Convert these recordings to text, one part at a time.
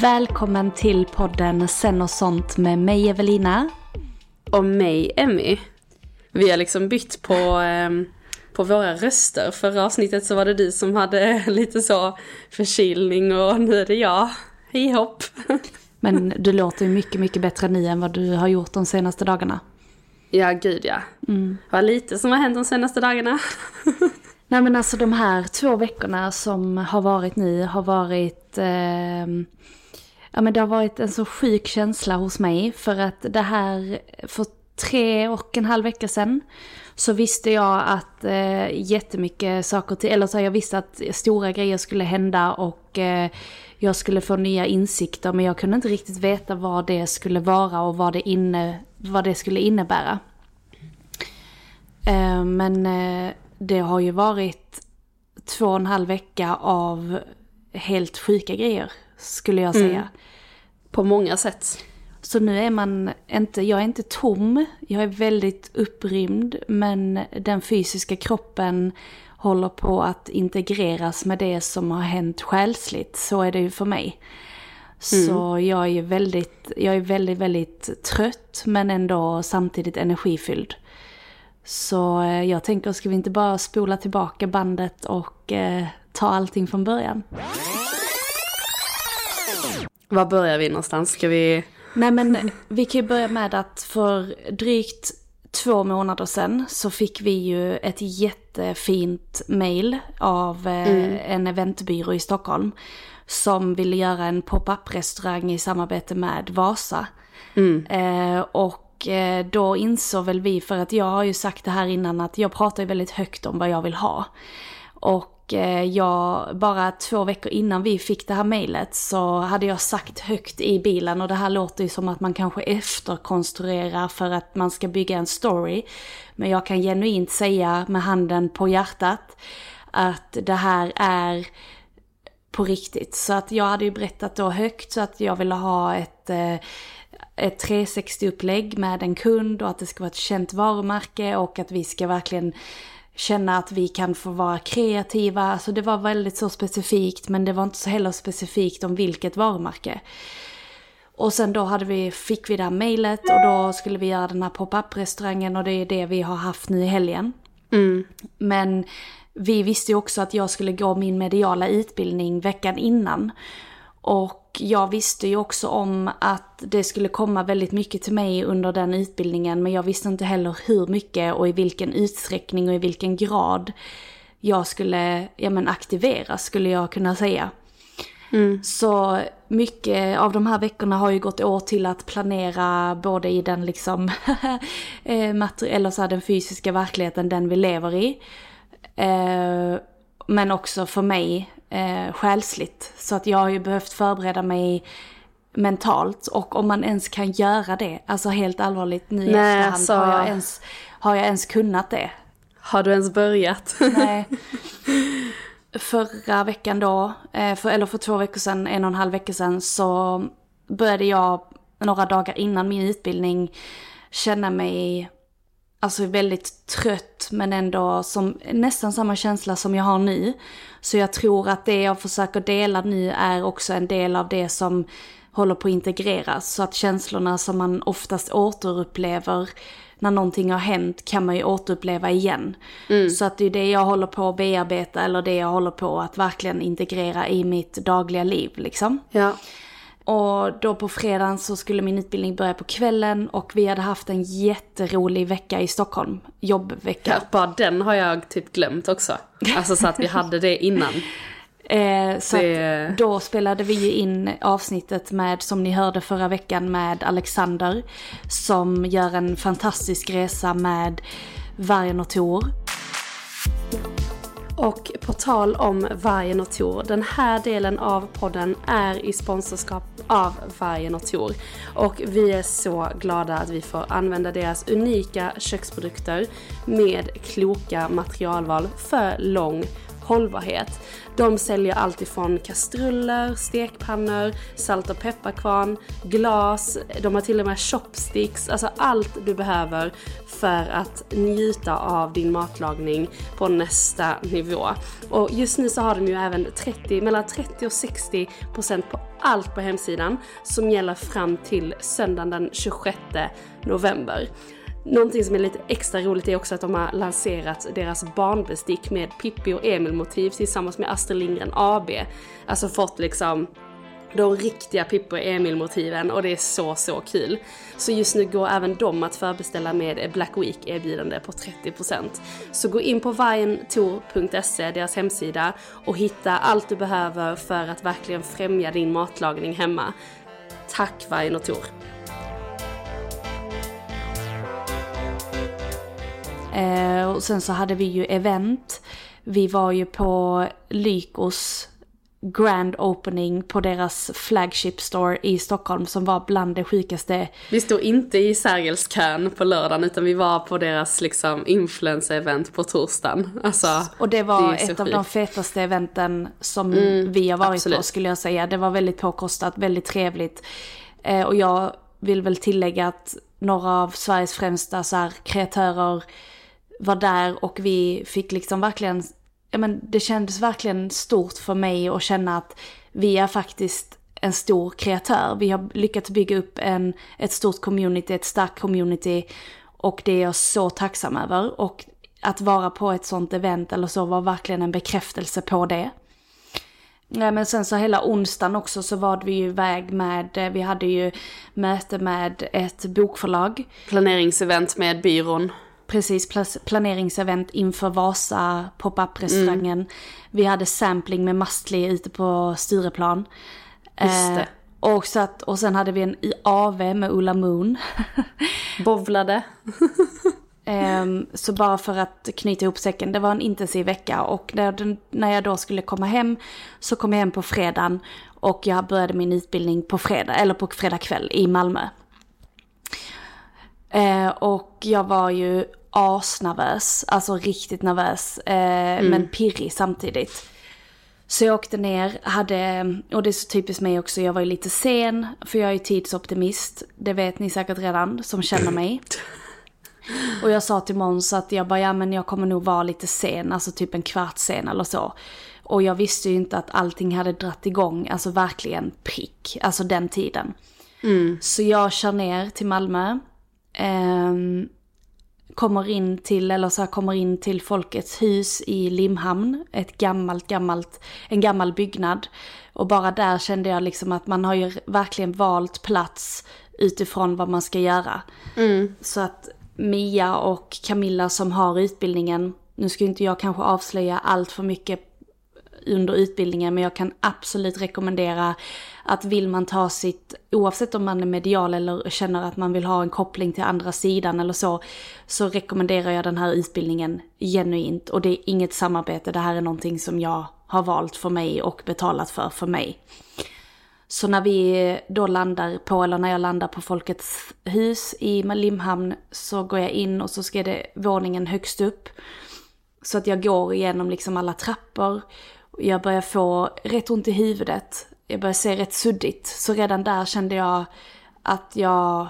Välkommen till podden Sen och sånt med mig Evelina. Och mig Emmy. Vi har liksom bytt på, eh, på våra röster. Förra avsnittet så var det du som hade lite så förkylning och nu är det jag. Hej hopp. Men du låter ju mycket, mycket bättre nu än vad du har gjort de senaste dagarna. Ja, gud ja. Mm. Vad lite som har hänt de senaste dagarna. Nej men alltså de här två veckorna som har varit nu har varit... Eh, ja men det har varit en så sjuk känsla hos mig för att det här för tre och en halv vecka sedan så visste jag att eh, jättemycket saker till, eller så jag visste att stora grejer skulle hända och eh, jag skulle få nya insikter men jag kunde inte riktigt veta vad det skulle vara och vad det, inne, vad det skulle innebära. Eh, men eh, det har ju varit två och en halv vecka av helt sjuka grejer skulle jag säga. Mm. På många sätt. Så nu är man inte, jag är inte tom, jag är väldigt upprymd men den fysiska kroppen håller på att integreras med det som har hänt själsligt. Så är det ju för mig. Mm. Så jag är väldigt, jag är väldigt, väldigt trött men ändå samtidigt energifylld. Så eh, jag tänker, ska vi inte bara spola tillbaka bandet och eh, ta allting från början? Var börjar vi någonstans? Ska vi... Nej men vi kan ju börja med att för drygt två månader sedan så fick vi ju ett jättefint mail av eh, mm. en eventbyrå i Stockholm. Som ville göra en pop-up restaurang i samarbete med Vasa. Mm. Eh, och eh, då insåg väl vi, för att jag har ju sagt det här innan, att jag pratar ju väldigt högt om vad jag vill ha. Och Eh, jag, bara två veckor innan vi fick det här mejlet så hade jag sagt högt i bilen och det här låter ju som att man kanske efterkonstruerar för att man ska bygga en story. Men jag kan genuint säga med handen på hjärtat att det här är på riktigt. Så att jag hade ju berättat då högt så att jag ville ha ett eh, ett 360-upplägg med en kund och att det ska vara ett känt varumärke och att vi ska verkligen känna att vi kan få vara kreativa. Alltså det var väldigt så specifikt men det var inte så heller specifikt om vilket varumärke. Och sen då hade vi, fick vi det här mejlet och då skulle vi göra den här pop-up restaurangen och det är det vi har haft nu i helgen. Mm. Men vi visste ju också att jag skulle gå min mediala utbildning veckan innan. Och jag visste ju också om att det skulle komma väldigt mycket till mig under den utbildningen men jag visste inte heller hur mycket och i vilken utsträckning och i vilken grad jag skulle ja, men aktiveras skulle jag kunna säga. Mm. Så mycket av de här veckorna har ju gått åt till att planera både i den liksom eh, eller så här, den fysiska verkligheten, den vi lever i. Eh, men också för mig eh, själsligt. Så att jag har ju behövt förbereda mig mentalt och om man ens kan göra det. Alltså helt allvarligt nu i efterhand, alltså- har, jag ens, har jag ens kunnat det? Har du ens börjat? Nej. Förra veckan då, eh, för, eller för två veckor sedan, en och en halv vecka sedan, så började jag några dagar innan min utbildning känna mig alltså väldigt trött men ändå som nästan samma känsla som jag har nu. Så jag tror att det jag försöker dela nu är också en del av det som håller på att integreras. Så att känslorna som man oftast återupplever när någonting har hänt kan man ju återuppleva igen. Så att det är det jag håller på att bearbeta eller det jag håller på att verkligen integrera i mitt dagliga liv liksom. ja. Och då på fredagen så skulle min utbildning börja på kvällen och vi hade haft en jätterolig vecka i Stockholm. Jobbvecka. Ja, bara den har jag typ glömt också. Alltså så att vi hade det innan. Eh, så Det- då spelade vi ju in avsnittet med, som ni hörde förra veckan, med Alexander. Som gör en fantastisk resa med Vargen och Tor. Och på tal om Vargen och Tor, den här delen av podden är i sponsorskap av Vargen och Tor. Och vi är så glada att vi får använda deras unika köksprodukter med kloka materialval för lång hållbarhet. De säljer allt ifrån kastruller, stekpannor, salt och pepparkvarn, glas, de har till och med chopsticks, alltså allt du behöver för att njuta av din matlagning på nästa nivå. Och just nu så har de ju även 30, mellan 30 och 60% på allt på hemsidan som gäller fram till söndagen den 26 november. Någonting som är lite extra roligt är också att de har lanserat deras barnbestick med Pippi och Emil-motiv tillsammans med Astrid Lindgren AB. Alltså fått liksom de riktiga Pippi och Emil-motiven och det är så, så kul. Så just nu går även de att förbeställa med Black Week erbjudande på 30%. Så gå in på vajentor.se, deras hemsida, och hitta allt du behöver för att verkligen främja din matlagning hemma. Tack Vargen och Tor! Eh, och sen så hade vi ju event. Vi var ju på Lykos grand opening på deras flagship store i Stockholm som var bland det sjukaste. Vi stod inte i Sergelskön på lördagen utan vi var på deras liksom influencer-event på torsdagen. Alltså, Och det var så ett av de fetaste eventen som vi har varit på absolut. skulle jag säga. Det var väldigt påkostat, väldigt trevligt. Eh, och jag vill väl tillägga att några av Sveriges främsta så här, kreatörer var där och vi fick liksom verkligen, ja men det kändes verkligen stort för mig att känna att vi är faktiskt en stor kreatör. Vi har lyckats bygga upp en, ett stort community, ett starkt community och det är jag så tacksam över. Och att vara på ett sånt event eller så var verkligen en bekräftelse på det. Ja, men sen så hela onsdagen också så var vi ju iväg med, eh, vi hade ju möte med ett bokförlag. Planeringsevent med byrån. Precis, planeringsevent inför Vasa pop-up-restaurangen. Vi hade sampling med Mastli ute på Stureplan. Just det. Eh, och, så att, och sen hade vi en AV med Ulla Moon. Bovlade. Ehm, så bara för att knyta ihop säcken, det var en intensiv vecka och när, när jag då skulle komma hem så kom jag hem på fredagen och jag började min utbildning på fredag, eller på fredag kväll i Malmö. Eh, och jag var ju asnervös, alltså riktigt nervös, eh, men pirrig samtidigt. Så jag åkte ner, hade, och det är så typiskt mig också, jag var ju lite sen, för jag är tidsoptimist, det vet ni säkert redan som känner mig. Och jag sa till Måns att jag bara, ja men jag kommer nog vara lite sen, alltså typ en kvart sen eller så. Och jag visste ju inte att allting hade dratt igång, alltså verkligen prick, alltså den tiden. Så jag kör ner till Malmö, ehm, kommer in till, eller så här, kommer in till Folkets hus i Limhamn, ett gammalt, gammalt, en gammal byggnad. Och bara där kände jag liksom att man har ju verkligen valt plats utifrån vad man ska göra. Så att Mia och Camilla som har utbildningen, nu ska inte jag kanske avslöja allt för mycket under utbildningen men jag kan absolut rekommendera att vill man ta sitt, oavsett om man är medial eller känner att man vill ha en koppling till andra sidan eller så, så rekommenderar jag den här utbildningen genuint. Och det är inget samarbete, det här är någonting som jag har valt för mig och betalat för för mig. Så när vi då landar på, eller när jag landar på Folkets hus i Limhamn så går jag in och så ska det våningen högst upp. Så att jag går igenom liksom alla trappor. Jag börjar få rätt ont i huvudet. Jag börjar se rätt suddigt. Så redan där kände jag att jag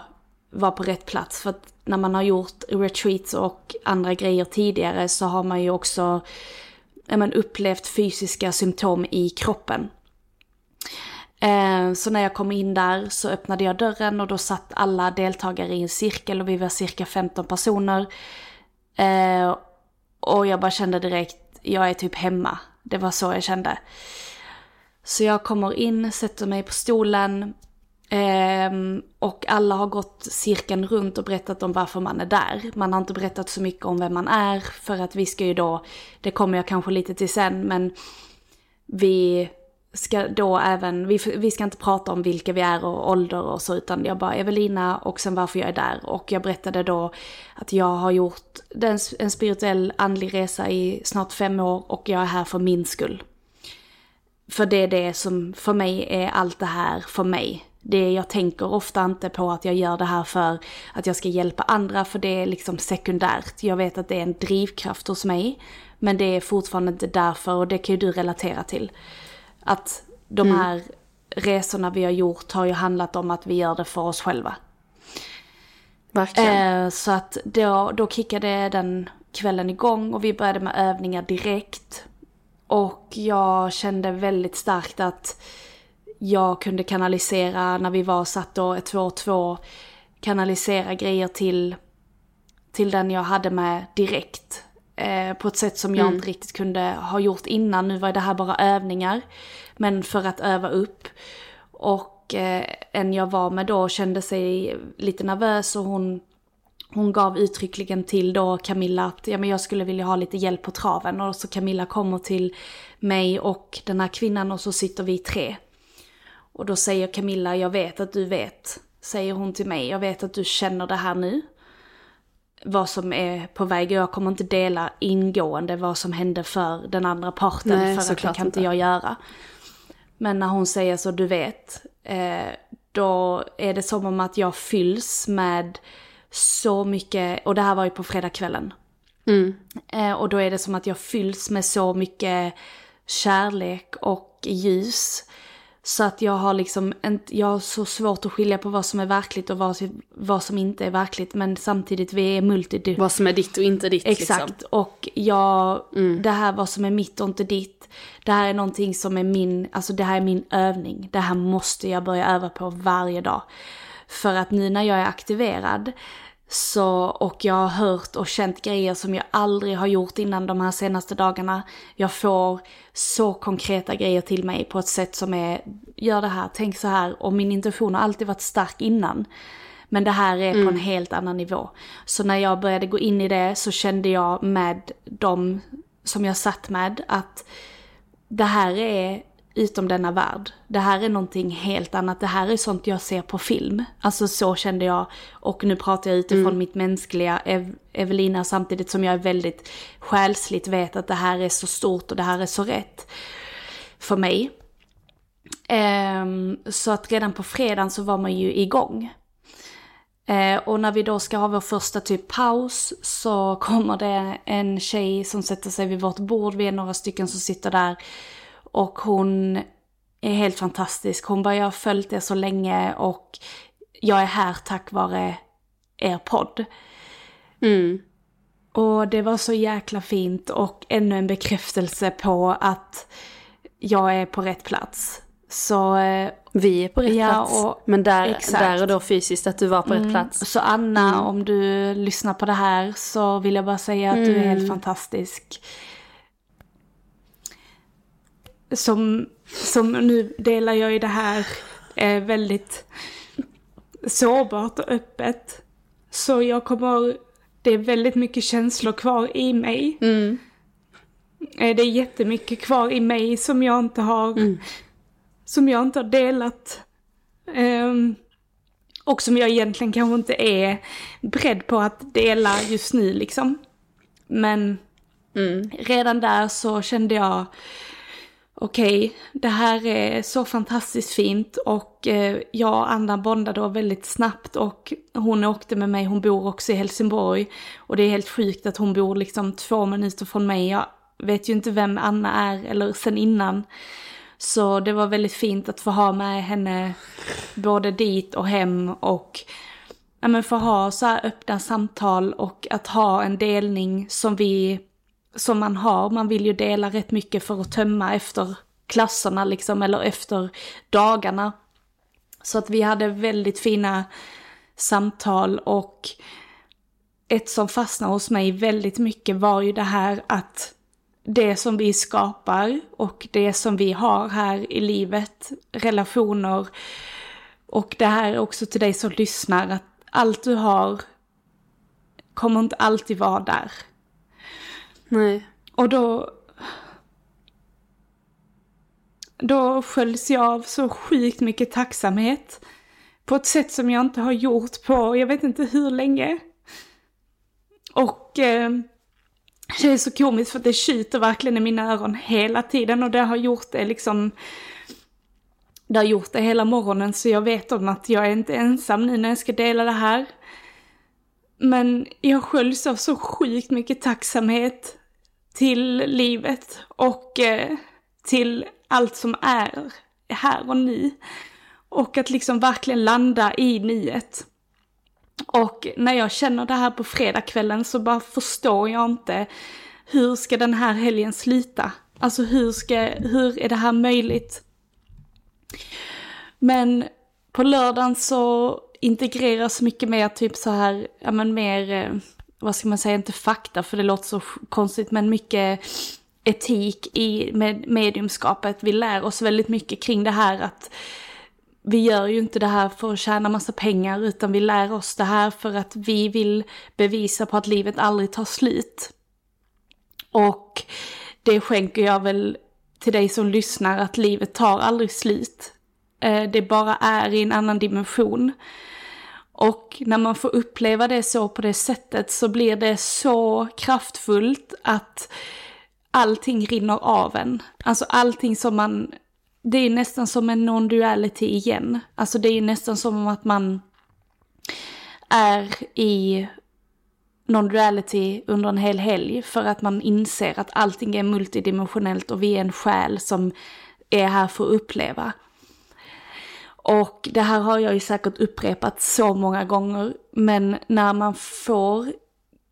var på rätt plats. För att när man har gjort retreats och andra grejer tidigare så har man ju också men, upplevt fysiska symptom i kroppen. Eh, så när jag kom in där så öppnade jag dörren och då satt alla deltagare i en cirkel och vi var cirka 15 personer. Eh, och jag bara kände direkt, jag är typ hemma. Det var så jag kände. Så jag kommer in, sätter mig på stolen, ehm, och alla har gått cirkeln runt och berättat om varför man är där. Man har inte berättat så mycket om vem man är för att vi ska ju då, det kommer jag kanske lite till sen, men vi ska då även, vi, vi ska inte prata om vilka vi är och ålder och så, utan jag bara Evelina och sen varför jag är där. Och jag berättade då att jag har gjort en spirituell andlig resa i snart fem år och jag är här för min skull. För det är det som för mig är allt det här för mig. Det, jag tänker ofta inte på att jag gör det här för att jag ska hjälpa andra, för det är liksom sekundärt. Jag vet att det är en drivkraft hos mig, men det är fortfarande inte därför och det kan ju du relatera till. Att de mm. här resorna vi har gjort har ju handlat om att vi gör det för oss själva. Verkligen. Eh, så att då, då kickade den kvällen igång och vi började med övningar direkt. Och jag kände väldigt starkt att jag kunde kanalisera när vi var satt då två och två, kanalisera grejer till, till den jag hade med direkt. Eh, på ett sätt som jag mm. inte riktigt kunde ha gjort innan. Nu var det här bara övningar. Men för att öva upp. Och eh, en jag var med då kände sig lite nervös och hon, hon gav uttryckligen till då Camilla att ja, men jag skulle vilja ha lite hjälp på traven. Och så Camilla kommer till mig och den här kvinnan och så sitter vi tre. Och då säger Camilla, jag vet att du vet, säger hon till mig, jag vet att du känner det här nu. Vad som är på väg, jag kommer inte dela ingående vad som hände för den andra parten, Nej, för att det kan inte jag göra. Men när hon säger så, du vet, eh, då är det som om att jag fylls med så mycket, och det här var ju på fredagskvällen. Mm. Eh, och då är det som att jag fylls med så mycket kärlek och ljus. Så att jag har liksom inte, jag har så svårt att skilja på vad som är verkligt och vad, vad som inte är verkligt. Men samtidigt, vi är multi... Vad som är ditt och inte ditt liksom. Exakt. Liksom. Och jag, mm. det här vad som är mitt och inte ditt. Det här är någonting som är min, alltså det här är min övning. Det här måste jag börja öva på varje dag. För att nu när jag är aktiverad så, och jag har hört och känt grejer som jag aldrig har gjort innan de här senaste dagarna. Jag får så konkreta grejer till mig på ett sätt som är, gör det här, tänk så här. Och min intuition har alltid varit stark innan. Men det här är mm. på en helt annan nivå. Så när jag började gå in i det så kände jag med de som jag satt med att det här är utom denna värld. Det här är någonting helt annat, det här är sånt jag ser på film. Alltså så kände jag, och nu pratar jag utifrån mm. mitt mänskliga Ev Evelina samtidigt som jag är väldigt själsligt vet att det här är så stort och det här är så rätt för mig. Um, så att redan på fredagen så var man ju igång. Uh, och när vi då ska ha vår första typ paus så kommer det en tjej som sätter sig vid vårt bord, vi är några stycken som sitter där och hon är helt fantastisk. Hon bara, jag har följt er så länge och jag är här tack vare er podd. Mm. Och det var så jäkla fint och ännu en bekräftelse på att jag är på rätt plats. Så... Eh, Vi är på rätt ja, plats. Och, men där, där och då fysiskt att du var på mm. rätt plats. Så Anna, mm. om du lyssnar på det här så vill jag bara säga att du är helt mm. fantastisk som, som nu delar jag i det här eh, väldigt sårbart och öppet. Så jag kommer, det är väldigt mycket känslor kvar i mig. Mm. Eh, det är jättemycket kvar i mig som jag inte har, mm. som jag inte har delat. Um, och som jag egentligen kanske inte är beredd på att dela just nu liksom. Men mm. redan där så kände jag okej, okay, det här är så fantastiskt fint och eh, jag och Anna bondade då väldigt snabbt och hon åkte med mig, hon bor också i Helsingborg och det är helt sjukt att hon bor liksom två minuter från mig. Jag vet ju inte vem Anna är eller sen innan. Så det var väldigt fint att få ha med henne både dit och hem och ja, men få ha så här öppna samtal och att ha en delning som vi som man har. Man vill ju dela rätt mycket för att tömma efter klasserna liksom, eller efter dagarna. Så att vi hade väldigt fina samtal och ett som fastnade hos mig väldigt mycket var ju det här att det som vi skapar och det som vi har här i livet, relationer och det här är också till dig som lyssnar, att allt du har kommer inte alltid vara där. Nej. Och då... Då sköljs jag av så sjukt mycket tacksamhet. På ett sätt som jag inte har gjort på, jag vet inte hur länge. Och eh, det är så komiskt för det tjuter verkligen i mina öron hela tiden och det har gjort det liksom det har gjort det hela morgonen så jag vet om att jag är inte ensam nu när jag ska dela det här. Men jag sköljs av så sjukt mycket tacksamhet till livet och eh, till allt som är här och nu. Och att liksom verkligen landa i nyet. Och när jag känner det här på fredagskvällen så bara förstår jag inte hur ska den här helgen sluta? Alltså hur ska, hur är det här möjligt? Men på lördagen så integreras mycket mer typ så här, ja men mer, eh, vad ska man säga, inte fakta för det låter så konstigt, men mycket etik i med mediumskapet. Vi lär oss väldigt mycket kring det här att vi gör ju inte det här för att tjäna massa pengar utan vi lär oss det här för att vi vill bevisa på att livet aldrig tar slut. Och det skänker jag väl till dig som lyssnar att livet tar aldrig slut. Eh, det bara är i en annan dimension. Och när man får uppleva det så på det sättet så blir det så kraftfullt att allting rinner av en. Alltså allting som man, det är nästan som en non-duality igen. Alltså det är nästan som att man är i non-duality under en hel helg för att man inser att allting är multidimensionellt och vi är en själ som är här för att uppleva. Och det här har jag ju säkert upprepat så många gånger, men när man får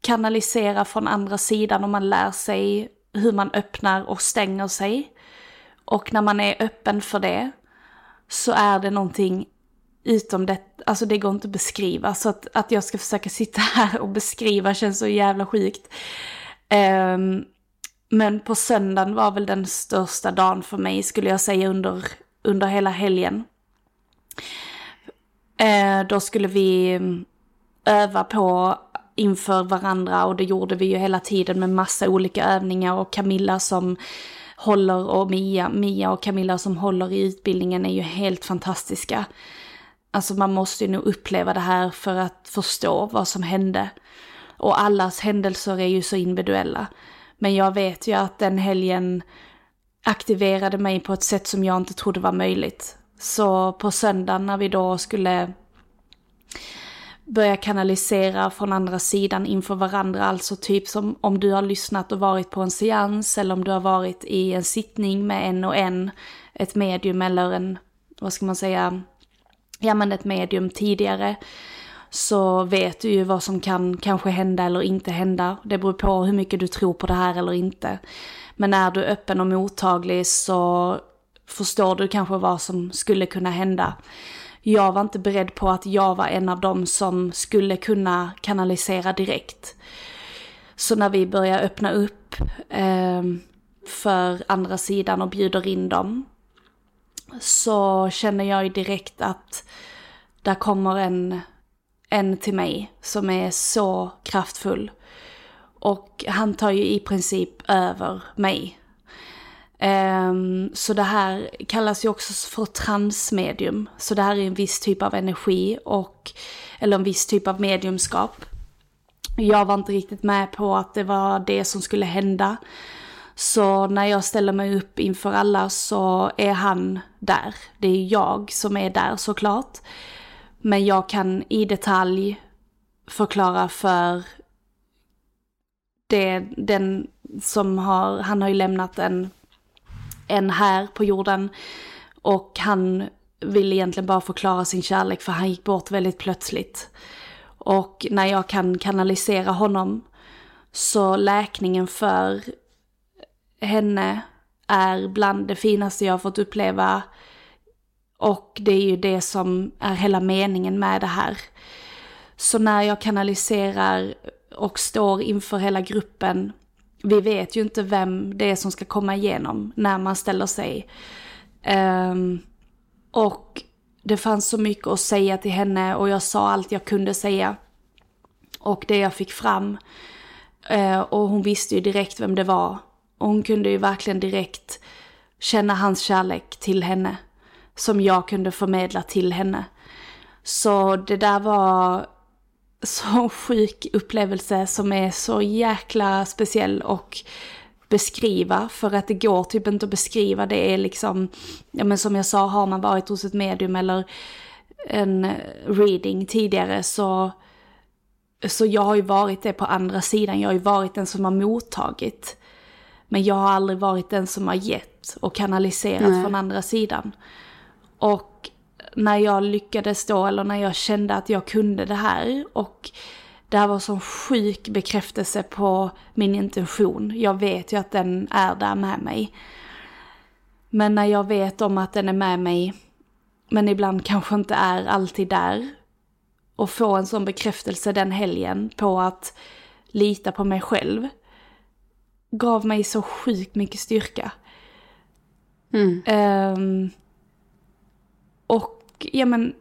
kanalisera från andra sidan och man lär sig hur man öppnar och stänger sig och när man är öppen för det så är det någonting utom det, alltså det går inte att beskriva. Så att, att jag ska försöka sitta här och beskriva känns så jävla sjukt. Um, men på söndagen var väl den största dagen för mig skulle jag säga under, under hela helgen. Eh, då skulle vi mm, öva på inför varandra och det gjorde vi ju hela tiden med massa olika övningar och Camilla som håller och Mia, Mia och Camilla som håller i utbildningen är ju helt fantastiska. Alltså man måste ju nog uppleva det här för att förstå vad som hände. Och allas händelser är ju så individuella. Men jag vet ju att den helgen aktiverade mig på ett sätt som jag inte trodde var möjligt. Så på söndagen när vi då skulle börja kanalisera från andra sidan inför varandra, alltså typ som om du har lyssnat och varit på en seans eller om du har varit i en sittning med en och en, ett medium eller en, vad ska man säga, ja men ett medium tidigare så vet du ju vad som kan kanske hända eller inte hända. Det beror på hur mycket du tror på det här eller inte. Men är du öppen och mottaglig så förstår du kanske vad som skulle kunna hända. Jag var inte beredd på att jag var en av dem som skulle kunna kanalisera direkt. Så när vi börjar öppna upp eh, för andra sidan och bjuder in dem så känner jag ju direkt att där kommer en, en till mig som är så kraftfull. Och han tar ju i princip över mig. Um, så det här kallas ju också för transmedium. Så det här är en viss typ av energi och, eller en viss typ av mediumskap. Jag var inte riktigt med på att det var det som skulle hända. Så när jag ställer mig upp inför alla så är han där. Det är jag som är där såklart. Men jag kan i detalj förklara för det, den som har, han har ju lämnat en, än här på jorden. Och han vill egentligen bara förklara sin kärlek för han gick bort väldigt plötsligt. Och när jag kan kanalisera honom så läkningen för henne är bland det finaste jag har fått uppleva. Och det är ju det som är hela meningen med det här. Så när jag kanaliserar och står inför hela gruppen, vi vet ju inte vem det är som ska komma igenom när man ställer sig. Um, och det fanns så mycket att säga till henne och jag sa allt jag kunde säga. Och det jag fick fram. Uh, och hon visste ju direkt vem det var. Och hon kunde ju verkligen direkt känna hans kärlek till henne. Som jag kunde förmedla till henne. Så det där var så sjuk upplevelse som är så jäkla speciell och beskriva för att det går typ inte att beskriva. Det är liksom, ja men som jag sa, har man varit hos ett medium eller en reading tidigare så, så jag har ju varit det på andra sidan. Jag har ju varit den som har mottagit. Men jag har aldrig varit den som har gett och kanaliserat Nej. från andra sidan. Och när jag lyckades då, eller när jag kände att jag kunde det här och det här var sån sjuk bekräftelse på min intention. Jag vet ju att den är där med mig. Men när jag vet om att den är med mig, men ibland kanske inte är alltid där. Och få en sån bekräftelse den helgen på att lita på mig själv. Gav mig så sjukt mycket styrka. Mm. Um, och ja men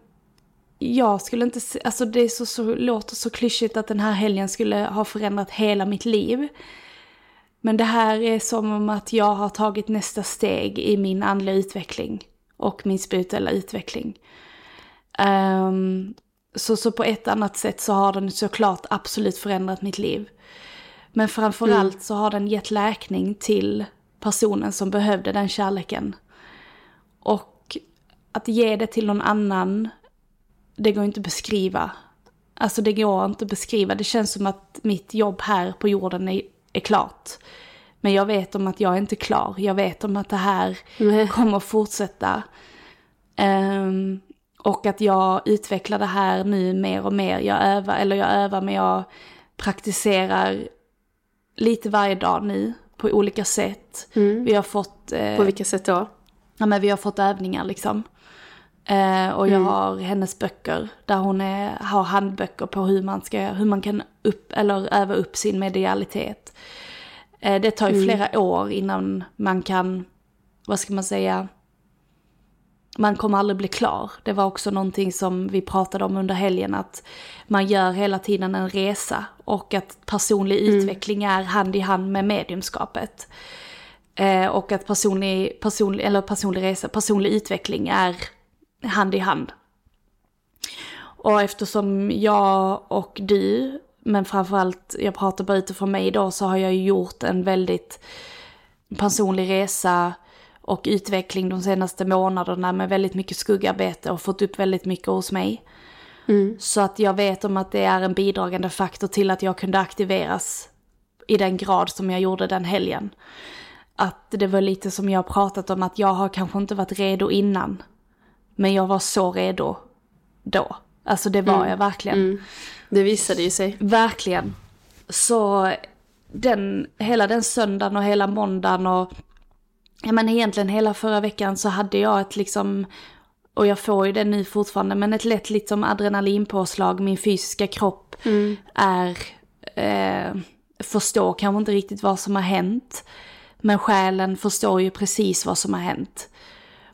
jag skulle inte, alltså det är så, så, låter så klyschigt att den här helgen skulle ha förändrat hela mitt liv. Men det här är som om att jag har tagit nästa steg i min andliga utveckling och min spirituella utveckling. Um, så, så på ett annat sätt så har den såklart absolut förändrat mitt liv. Men framförallt mm. så har den gett läkning till personen som behövde den kärleken. Och att ge det till någon annan det går inte att beskriva. Alltså det går inte att beskriva. Det känns som att mitt jobb här på jorden är, är klart. Men jag vet om att jag är inte klar. Jag vet om att det här mm. kommer att fortsätta. Um, och att jag utvecklar det här nu mer och mer. Jag övar, eller jag övar men jag praktiserar lite varje dag nu på olika sätt. Mm. Vi har fått... Eh, på vilka sätt då? Ja men vi har fått övningar liksom. Eh, och jag mm. har hennes böcker där hon är, har handböcker på hur man, ska, hur man kan upp, eller öva upp sin medialitet. Eh, det tar ju mm. flera år innan man kan, vad ska man säga, man kommer aldrig bli klar. Det var också någonting som vi pratade om under helgen, att man gör hela tiden en resa och att personlig mm. utveckling är hand i hand med mediumskapet. Eh, och att personlig, personlig, eller personlig resa, personlig utveckling är hand i hand. Och eftersom jag och du, men framförallt jag pratar bara utifrån mig då, så har jag gjort en väldigt personlig resa och utveckling de senaste månaderna med väldigt mycket skuggarbete och fått upp väldigt mycket hos mig. Mm. Så att jag vet om att det är en bidragande faktor till att jag kunde aktiveras i den grad som jag gjorde den helgen. Att det var lite som jag pratat om att jag har kanske inte varit redo innan. Men jag var så redo då. Alltså det var mm. jag verkligen. Mm. Det visade ju sig. Verkligen. Så den, hela den söndagen och hela måndagen och ja men egentligen hela förra veckan så hade jag ett liksom, och jag får ju det nu fortfarande, men ett lätt liksom adrenalinpåslag. Min fysiska kropp mm. är, eh, förstår kanske inte riktigt vad som har hänt. Men själen förstår ju precis vad som har hänt.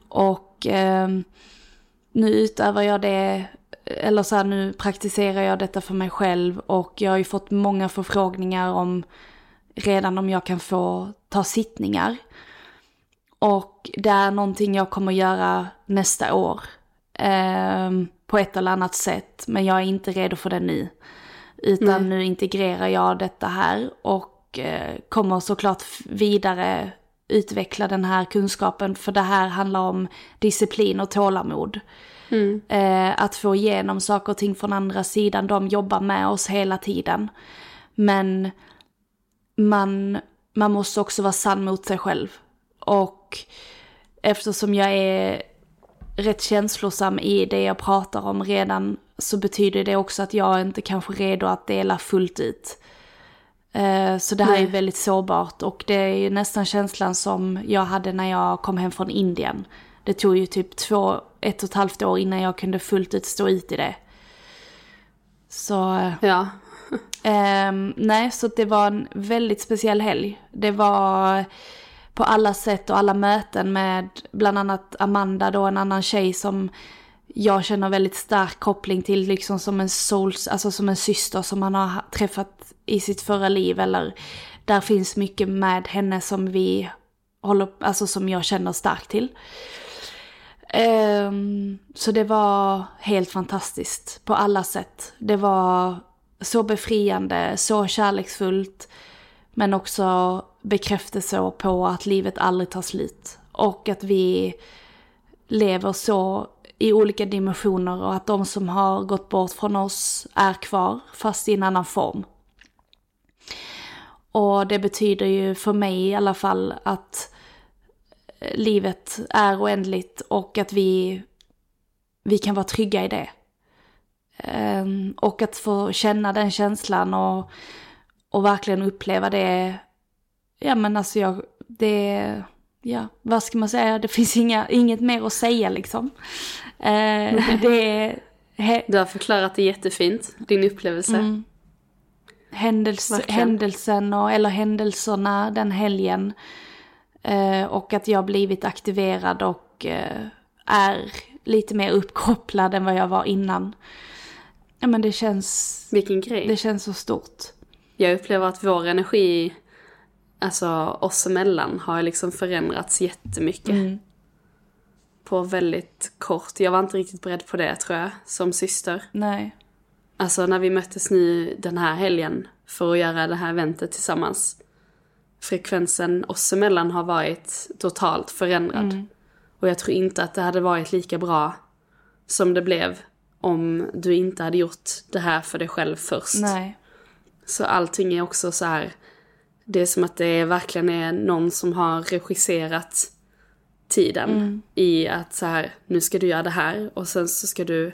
Och eh, nu utövar jag det, eller så här, nu praktiserar jag detta för mig själv och jag har ju fått många förfrågningar om redan om jag kan få ta sittningar. Och det är någonting jag kommer göra nästa år. Eh, på ett eller annat sätt. Men jag är inte redo för det nu. Utan Nej. nu integrerar jag detta här. Och eh, kommer såklart vidare utveckla den här kunskapen. För det här handlar om disciplin och tålamod. Mm. Eh, att få igenom saker och ting från andra sidan. De jobbar med oss hela tiden. Men man, man måste också vara sann mot sig själv. Och eftersom jag är rätt känslosam i det jag pratar om redan så betyder det också att jag inte kanske är redo att dela fullt ut. Eh, så det här Nej. är väldigt sårbart och det är nästan känslan som jag hade när jag kom hem från Indien. Det tog ju typ två, ett och ett halvt år innan jag kunde fullt ut stå ut i det. Så... Ja. eh, nej, så det var en väldigt speciell helg. Det var på alla sätt och alla möten med bland annat Amanda då, en annan tjej som jag känner väldigt stark koppling till liksom som en souls, alltså som en syster som man har träffat i sitt förra liv eller där finns mycket med henne som vi håller, alltså som jag känner starkt till. Um, så det var helt fantastiskt på alla sätt. Det var så befriande, så kärleksfullt. Men också bekräftelse på att livet aldrig tar slut. Och att vi lever så i olika dimensioner och att de som har gått bort från oss är kvar, fast i en annan form. Och det betyder ju för mig i alla fall att livet är oändligt och att vi, vi kan vara trygga i det. Ehm, och att få känna den känslan och, och verkligen uppleva det. Ja men alltså jag, det, ja vad ska man säga, det finns inga, inget mer att säga liksom. Ehm, det He- du har förklarat det jättefint, din upplevelse. Mm. Händels- händelsen och, eller händelserna den helgen Eh, och att jag blivit aktiverad och eh, är lite mer uppkopplad än vad jag var innan. Ja men det känns... Vilken grej. Det känns så stort. Jag upplever att vår energi, alltså oss emellan, har liksom förändrats jättemycket. Mm. På väldigt kort. Jag var inte riktigt beredd på det tror jag, som syster. Nej. Alltså när vi möttes nu den här helgen för att göra det här eventet tillsammans frekvensen oss emellan har varit totalt förändrad. Mm. Och jag tror inte att det hade varit lika bra som det blev om du inte hade gjort det här för dig själv först. Nej. Så allting är också så här, det är som att det verkligen är någon som har regisserat tiden mm. i att så här, nu ska du göra det här och sen så ska du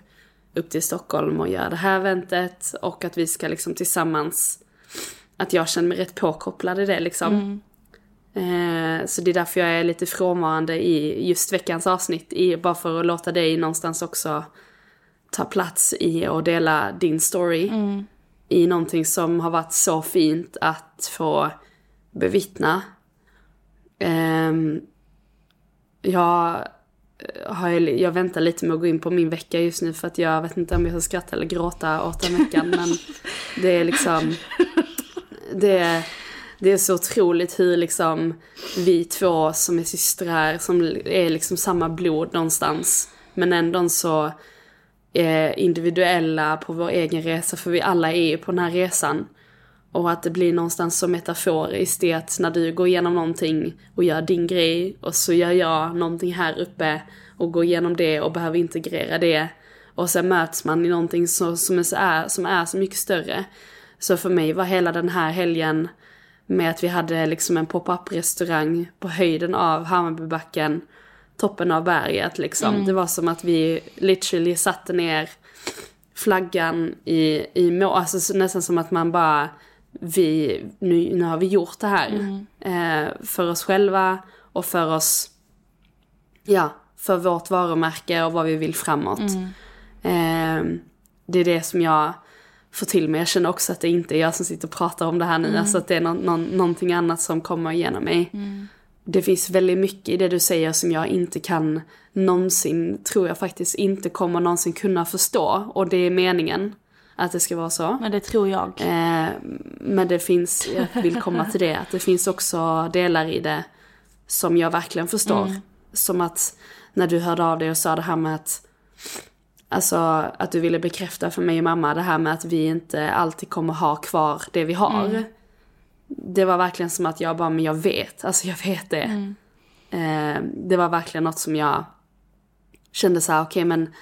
upp till Stockholm och göra det här eventet och att vi ska liksom tillsammans att jag känner mig rätt påkopplad i det liksom. Mm. Eh, så det är därför jag är lite frånvarande i just veckans avsnitt. I, bara för att låta dig någonstans också ta plats i och dela din story. Mm. I någonting som har varit så fint att få bevittna. Eh, jag, Eh, har, jag väntar lite med att gå in på min vecka just nu för att jag vet inte om jag ska skratta eller gråta åt den veckan. men det är liksom det, det är så otroligt hur liksom vi två som är systrar, som är liksom samma blod någonstans, men ändå så eh, individuella på vår egen resa, för vi alla är ju på den här resan. Och att det blir någonstans som metaforiskt det att när du går igenom någonting och gör din grej och så gör jag någonting här uppe och går igenom det och behöver integrera det. Och sen möts man i någonting så, som, är, som är så mycket större. Så för mig var hela den här helgen med att vi hade liksom en pop-up restaurang på höjden av Hammarbybacken, toppen av berget liksom. Mm. Det var som att vi literally satte ner flaggan i, i må, alltså nästan som att man bara, vi, nu, nu har vi gjort det här. Mm. Eh, för oss själva och för oss, ja, för vårt varumärke och vad vi vill framåt. Mm. Eh, det är det som jag få till mig. Jag känner också att det inte är jag som sitter och pratar om det här nu. Mm. Alltså att det är någon, någon, någonting annat som kommer igenom mig. Mm. Det finns väldigt mycket i det du säger som jag inte kan någonsin, tror jag faktiskt inte kommer någonsin kunna förstå. Och det är meningen att det ska vara så. Men det tror jag. Eh, men det finns, jag vill komma till det, att det finns också delar i det som jag verkligen förstår. Mm. Som att när du hörde av dig och sa det här med att Alltså att du ville bekräfta för mig och mamma det här med att vi inte alltid kommer ha kvar det vi har. Mm. det var verkligen som att jag bara, men jag vet, alltså jag vet det. Eh, det var verkligen något som jag kände så här, okej men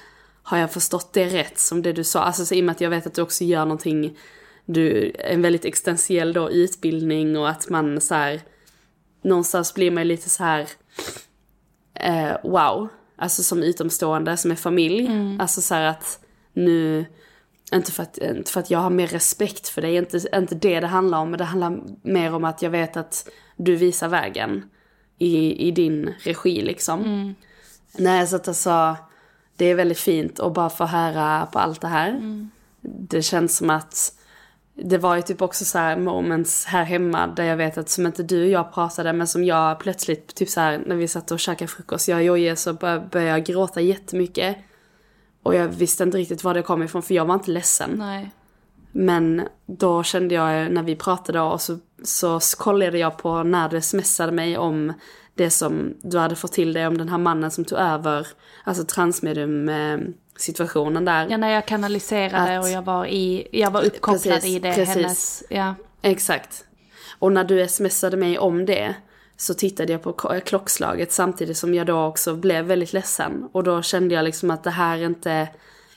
har jag förstått det rätt som det du sa? Alltså så i och med att jag vet att du också gör någonting, du, en väldigt existentiell då utbildning och att man så här, någonstans blir man lite så här, eh, wow. Alltså som utomstående, som är familj. Alltså så här att nu, inte för, att, inte för att jag har mer respekt för dig, inte, inte det det handlar om, men det handlar mer om att jag vet att du visar vägen i, i din regi liksom. Nej, så att alltså, det är väldigt fint att bara få höra på allt det här. Det känns som att det var ju typ också så här moments här hemma där jag vet att som inte du och jag pratade men som jag plötsligt typ så här när vi satt och käkade frukost, jag och Jojje så bör- började jag gråta jättemycket. Och jag visste inte riktigt var det kom ifrån för jag var inte ledsen. Nej. Men då kände jag när vi pratade och så, så kollade jag på när du smsade mig om det som du hade fått till dig om den här mannen som tog över, alltså transmedium eh, situationen där. Ja, när jag kanaliserade Att- och jag var, i, jag var uppkopplad Precis, i det, precis. hennes, ja. Exakt. Och när du smsade mig om det så tittade jag på k- klockslaget samtidigt som jag då också blev väldigt ledsen. Och då kände jag liksom att det här är inte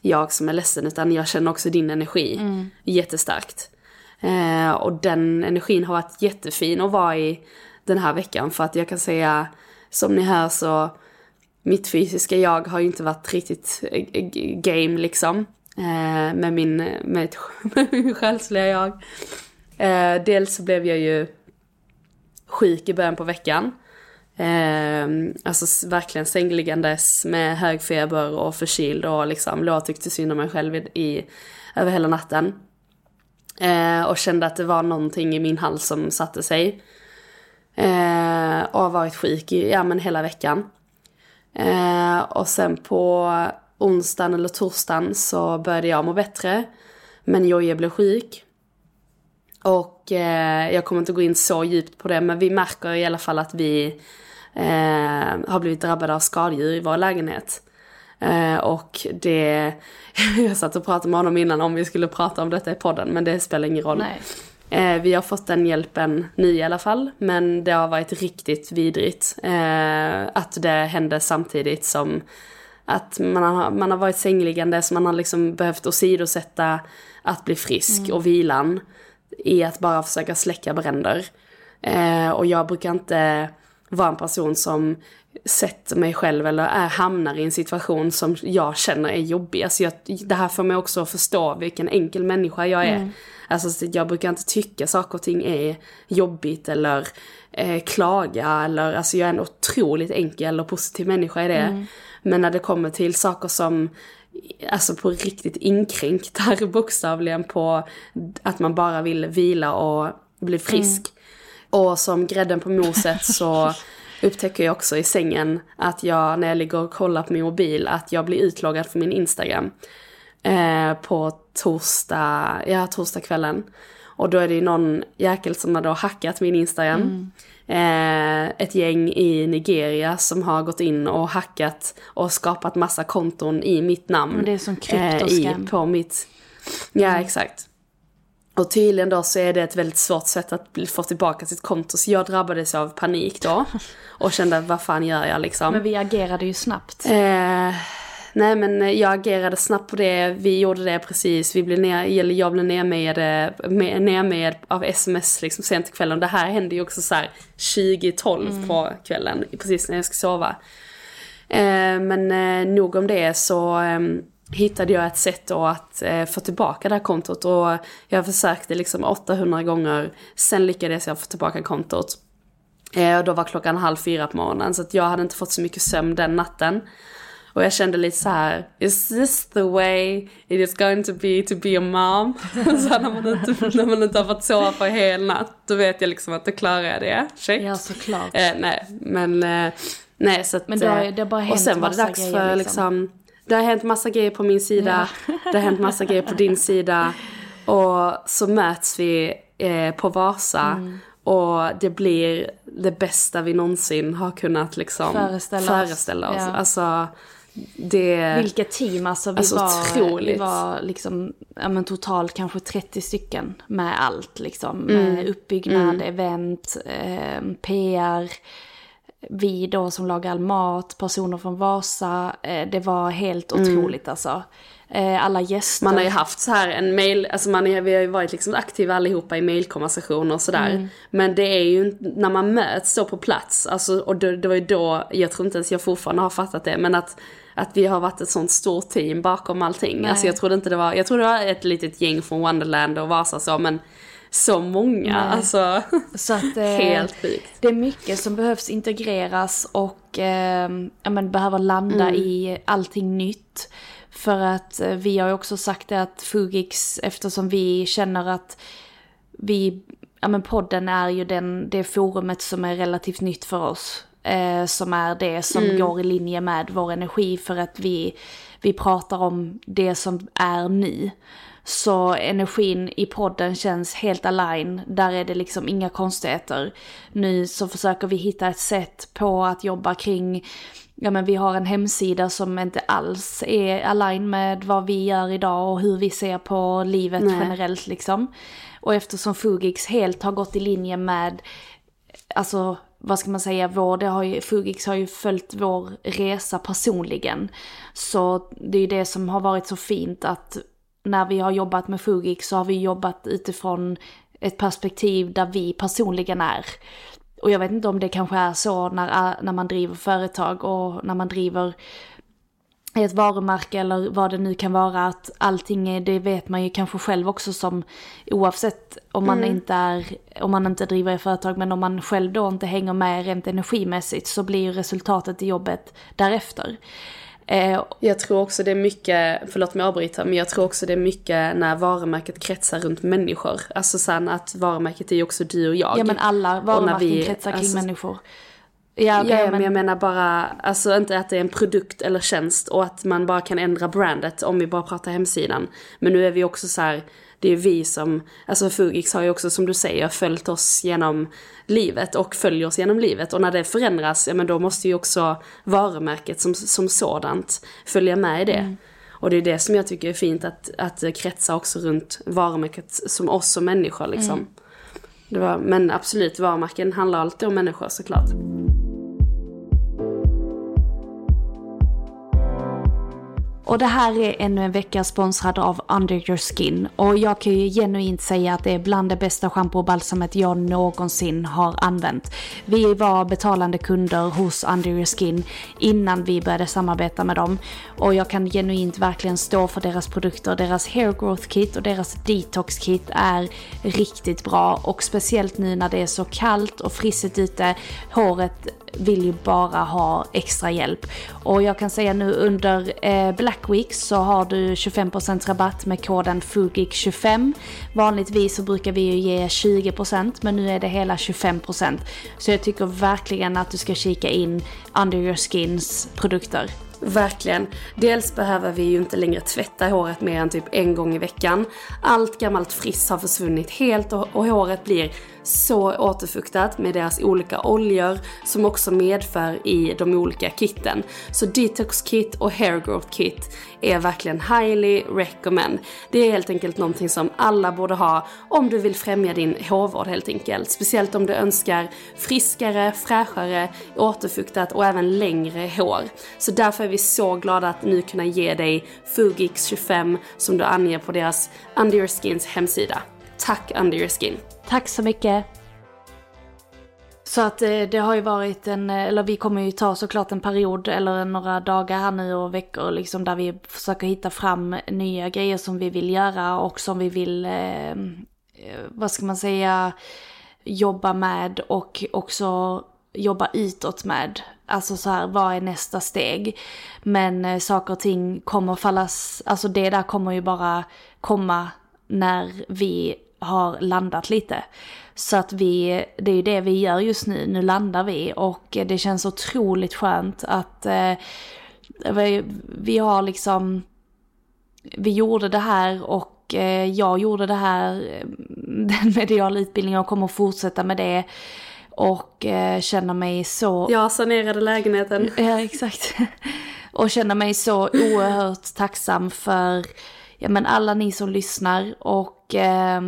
jag som är ledsen utan jag känner också din energi jättestarkt. Eh, och den energin har varit jättefin att vara i den här veckan för att jag kan säga som ni hör så mitt fysiska jag har ju inte varit riktigt eh, game liksom. Eh, med min, med, ett, med min själsliga jag. Eh, dels så blev jag ju sjuk i början på veckan. Eh, alltså verkligen sängliggandes med hög feber och förkyld och liksom låg och tyckte synd om mig själv i, i, över hela natten. Eh, och kände att det var någonting i min hals som satte sig. Eh, och har varit sjuk i, ja men hela veckan. Eh, och sen på onsdagen eller torsdagen så började jag må bättre. Men Jojje blev sjuk. Och eh, jag kommer inte gå in så djupt på det men vi märker i alla fall att vi eh, har blivit drabbade av skadedjur i vår lägenhet. Eh, och det, jag satt och pratade med honom innan om vi skulle prata om detta i podden men det spelar ingen roll. Nej. Eh, vi har fått den hjälpen nu i alla fall, men det har varit riktigt vidrigt. Eh, att det hände samtidigt som att man har, man har varit sängliggande, så man har liksom behövt åsidosätta att bli frisk och vilan i att bara försöka släcka bränder. Eh, och jag brukar inte vara en person som sätter mig själv eller är, hamnar i en situation som jag känner är jobbig. Alltså jag, det här får mig också att förstå vilken enkel människa jag är. Alltså så jag brukar inte tycka saker och ting är jobbigt eller eh, klaga eller alltså jag är en otroligt enkel och positiv människa i det. Men när det kommer till saker som alltså på riktigt inkränktar bokstavligen på att man bara vill vila och bli frisk. Och som grädden på moset så upptäcker jag också i sängen att jag när jag ligger och kollar på min mobil att jag blir utloggad från min Instagram. Eh, på torsdag, ja torsdagskvällen. Och då är det ju någon jäkel som har då hackat min Instagram. Eh, ett gäng i Nigeria som har gått in och hackat och skapat massa konton i mitt namn. Men det är som i, kryptoscam. på mitt, ja exakt. Och tydligen då så är det ett väldigt svårt sätt att få tillbaka sitt konto. Så jag drabbades av panik då. Och kände, vad fan gör jag liksom? Men vi agerade ju snabbt. Eh, nej men jag agerade snabbt på det, vi gjorde det precis, vi blev ner, eller jag blev nermejad, med, nermejad av sms liksom sent på kvällen. Det här hände ju också så här 2012 på kvällen, precis när jag ska sova. Eh, men eh, nog om det så eh, hittade jag ett sätt då att eh, få tillbaka det här kontot och jag försökte liksom 800 gånger, sen lyckades jag få tillbaka kontot. Eh, och då var klockan halv fyra på morgonen så att jag hade inte fått så mycket sömn den natten. Och jag kände lite så här: is this the way it is going to be to be a mom? så när man, inte, när man inte har fått sova på hel natt, då vet jag liksom att då klarar jag det. Check. Ja, såklart. Eh, nej, men eh, nej så att, Men det har- eh, det har bara Och hänt sen var det dags för liksom. liksom, det har hänt massa grejer på min sida, det har hänt massa grejer på din sida. Och så möts vi eh, på Vasa. Mm. Och det blir det bästa vi någonsin har kunnat liksom Föreställa oss. föreställa oss. Ja. Alltså, Det... Vilket team alltså. Vi Alltså, var, vi var liksom, ja men totalt kanske 30 stycken med allt liksom. Mm. Uppbyggnad, event, eh, PR. Vi då som lagar all mat, personer från Vasa. Eh, det var helt otroligt alltså. Eh, alla gäster. Man har ju haft så här en mail, alltså man är, vi har ju varit liksom aktiva allihopa i mailkonversationer och sådär. Mm. Men det är ju när man möts så på plats, alltså, och det, det var ju då, jag tror inte ens jag fortfarande har fattat det, men att, att vi har varit ett sånt stort team bakom allting. Nej. Alltså jag trodde inte det var, jag trodde det var ett litet gäng från Wonderland och Vasa så, men så många, Nej. alltså. Så att, eh, Helt sjukt. Det är mycket som behövs integreras och eh, ja, men behöver landa Mm. i allting nytt. För att eh, vi har ju också sagt det att Fugix, eftersom vi känner att vi, ja men podden är ju den, det forumet som är relativt nytt för oss. Eh, som är det som Mm. går i linje med vår energi för att vi, vi pratar om det som är nu. Så energin i podden känns helt align. Där är det liksom inga konstigheter. Nu så försöker vi hitta ett sätt på att jobba kring Ja men vi har en hemsida som inte alls är align med vad vi gör idag och hur vi ser på livet Nej. generellt liksom. Och eftersom Fugix helt har gått i linje med, alltså vad ska man säga, vår, det har ju, Fugix har ju följt vår resa personligen. Så det är ju det som har varit så fint att när vi har jobbat med Fugix så har vi jobbat utifrån ett perspektiv där vi personligen är. Och jag vet inte om det kanske är så när, när man driver företag och när man driver ett varumärke eller vad det nu kan vara att allting är, det vet man ju kanske själv också som oavsett om man inte är, om man inte driver ett företag men om man själv då inte hänger med rent energimässigt så blir ju resultatet i jobbet därefter. Eh, Jag tror också det är mycket, förlåt mig avbryta, men jag tror också det är mycket när varumärket kretsar runt människor. Alltså sen att varumärket är ju också du och jag. ja men alla varumärken vi- kretsar kring alltså- människor. Ja, Ja, okej, men jag menar bara, alltså inte att det är en produkt eller tjänst och att man bara kan ändra brandet om vi bara pratar hemsidan. Men nu är vi också så här, det är vi som, alltså Fugix har ju också som du säger följt oss genom livet och följer oss genom livet. Och när det förändras, ja men då måste ju också varumärket som, som sådant följa med i det. Och det är det som jag tycker är fint, att, att kretsa också runt varumärket som oss som människor liksom. Det var, men absolut, varumärken handlar alltid om människor såklart. Och det här är ännu en vecka sponsrad av Under Your Skin. Och jag kan ju genuint säga att det är bland det bästa schampo och balsamet jag någonsin har använt. Vi var betalande kunder hos Under Your Skin innan vi började samarbeta med dem. Och jag kan genuint verkligen stå för deras produkter. Deras hair growth kit och deras detox kit är riktigt bra. Och speciellt nu när det är så kallt och frissigt ute. Håret vill ju bara ha extra hjälp. Och jag kan säga nu under eh, Black Week så har du 25% rabatt med koden FUGIK25. Vanligtvis så brukar vi ju ge 20% men nu är det hela 25%. Så jag tycker verkligen att du ska kika in Under Your Skins produkter. Verkligen. Dels behöver vi ju inte längre tvätta håret mer än typ en gång i veckan. Allt gammalt friss har försvunnit helt och, och håret blir så återfuktat med deras olika oljor som också medför i de olika kitten. Så detox kit och hair growth kit är verkligen highly recommend. Det är helt enkelt någonting som alla borde ha om du vill främja din hårvård helt enkelt. Speciellt om du önskar friskare, fräschare, återfuktat och även längre hår. Så därför är vi så glada att nu kunna ge dig Fugix 25 som du anger på deras Under Your Skins hemsida. Tack Under Your Skin! Tack så mycket! Så att eh, det har ju varit en, eh, eller vi kommer ju ta såklart en period eller några dagar här nu och veckor liksom där vi försöker hitta fram nya grejer som vi vill göra och som vi vill, eh, eh vad ska man säga, jobba med och också jobba utåt med. Alltså så här, vad är nästa steg? Men eh, saker och ting kommer fallas, alltså det där kommer ju bara komma när vi har landat lite. Så att vi, det är ju det vi gör just nu, nu landar vi och det känns otroligt skönt att eh, vi, vi har liksom, vi gjorde det här och eh, jag gjorde det här, eh, den mediala utbildningen och kommer att fortsätta med det. Och eh, känner mig så Jag sanerade lägenheten. Ja, exakt. Och känner mig så oerhört tacksam för ja, men alla ni som lyssnar och eh,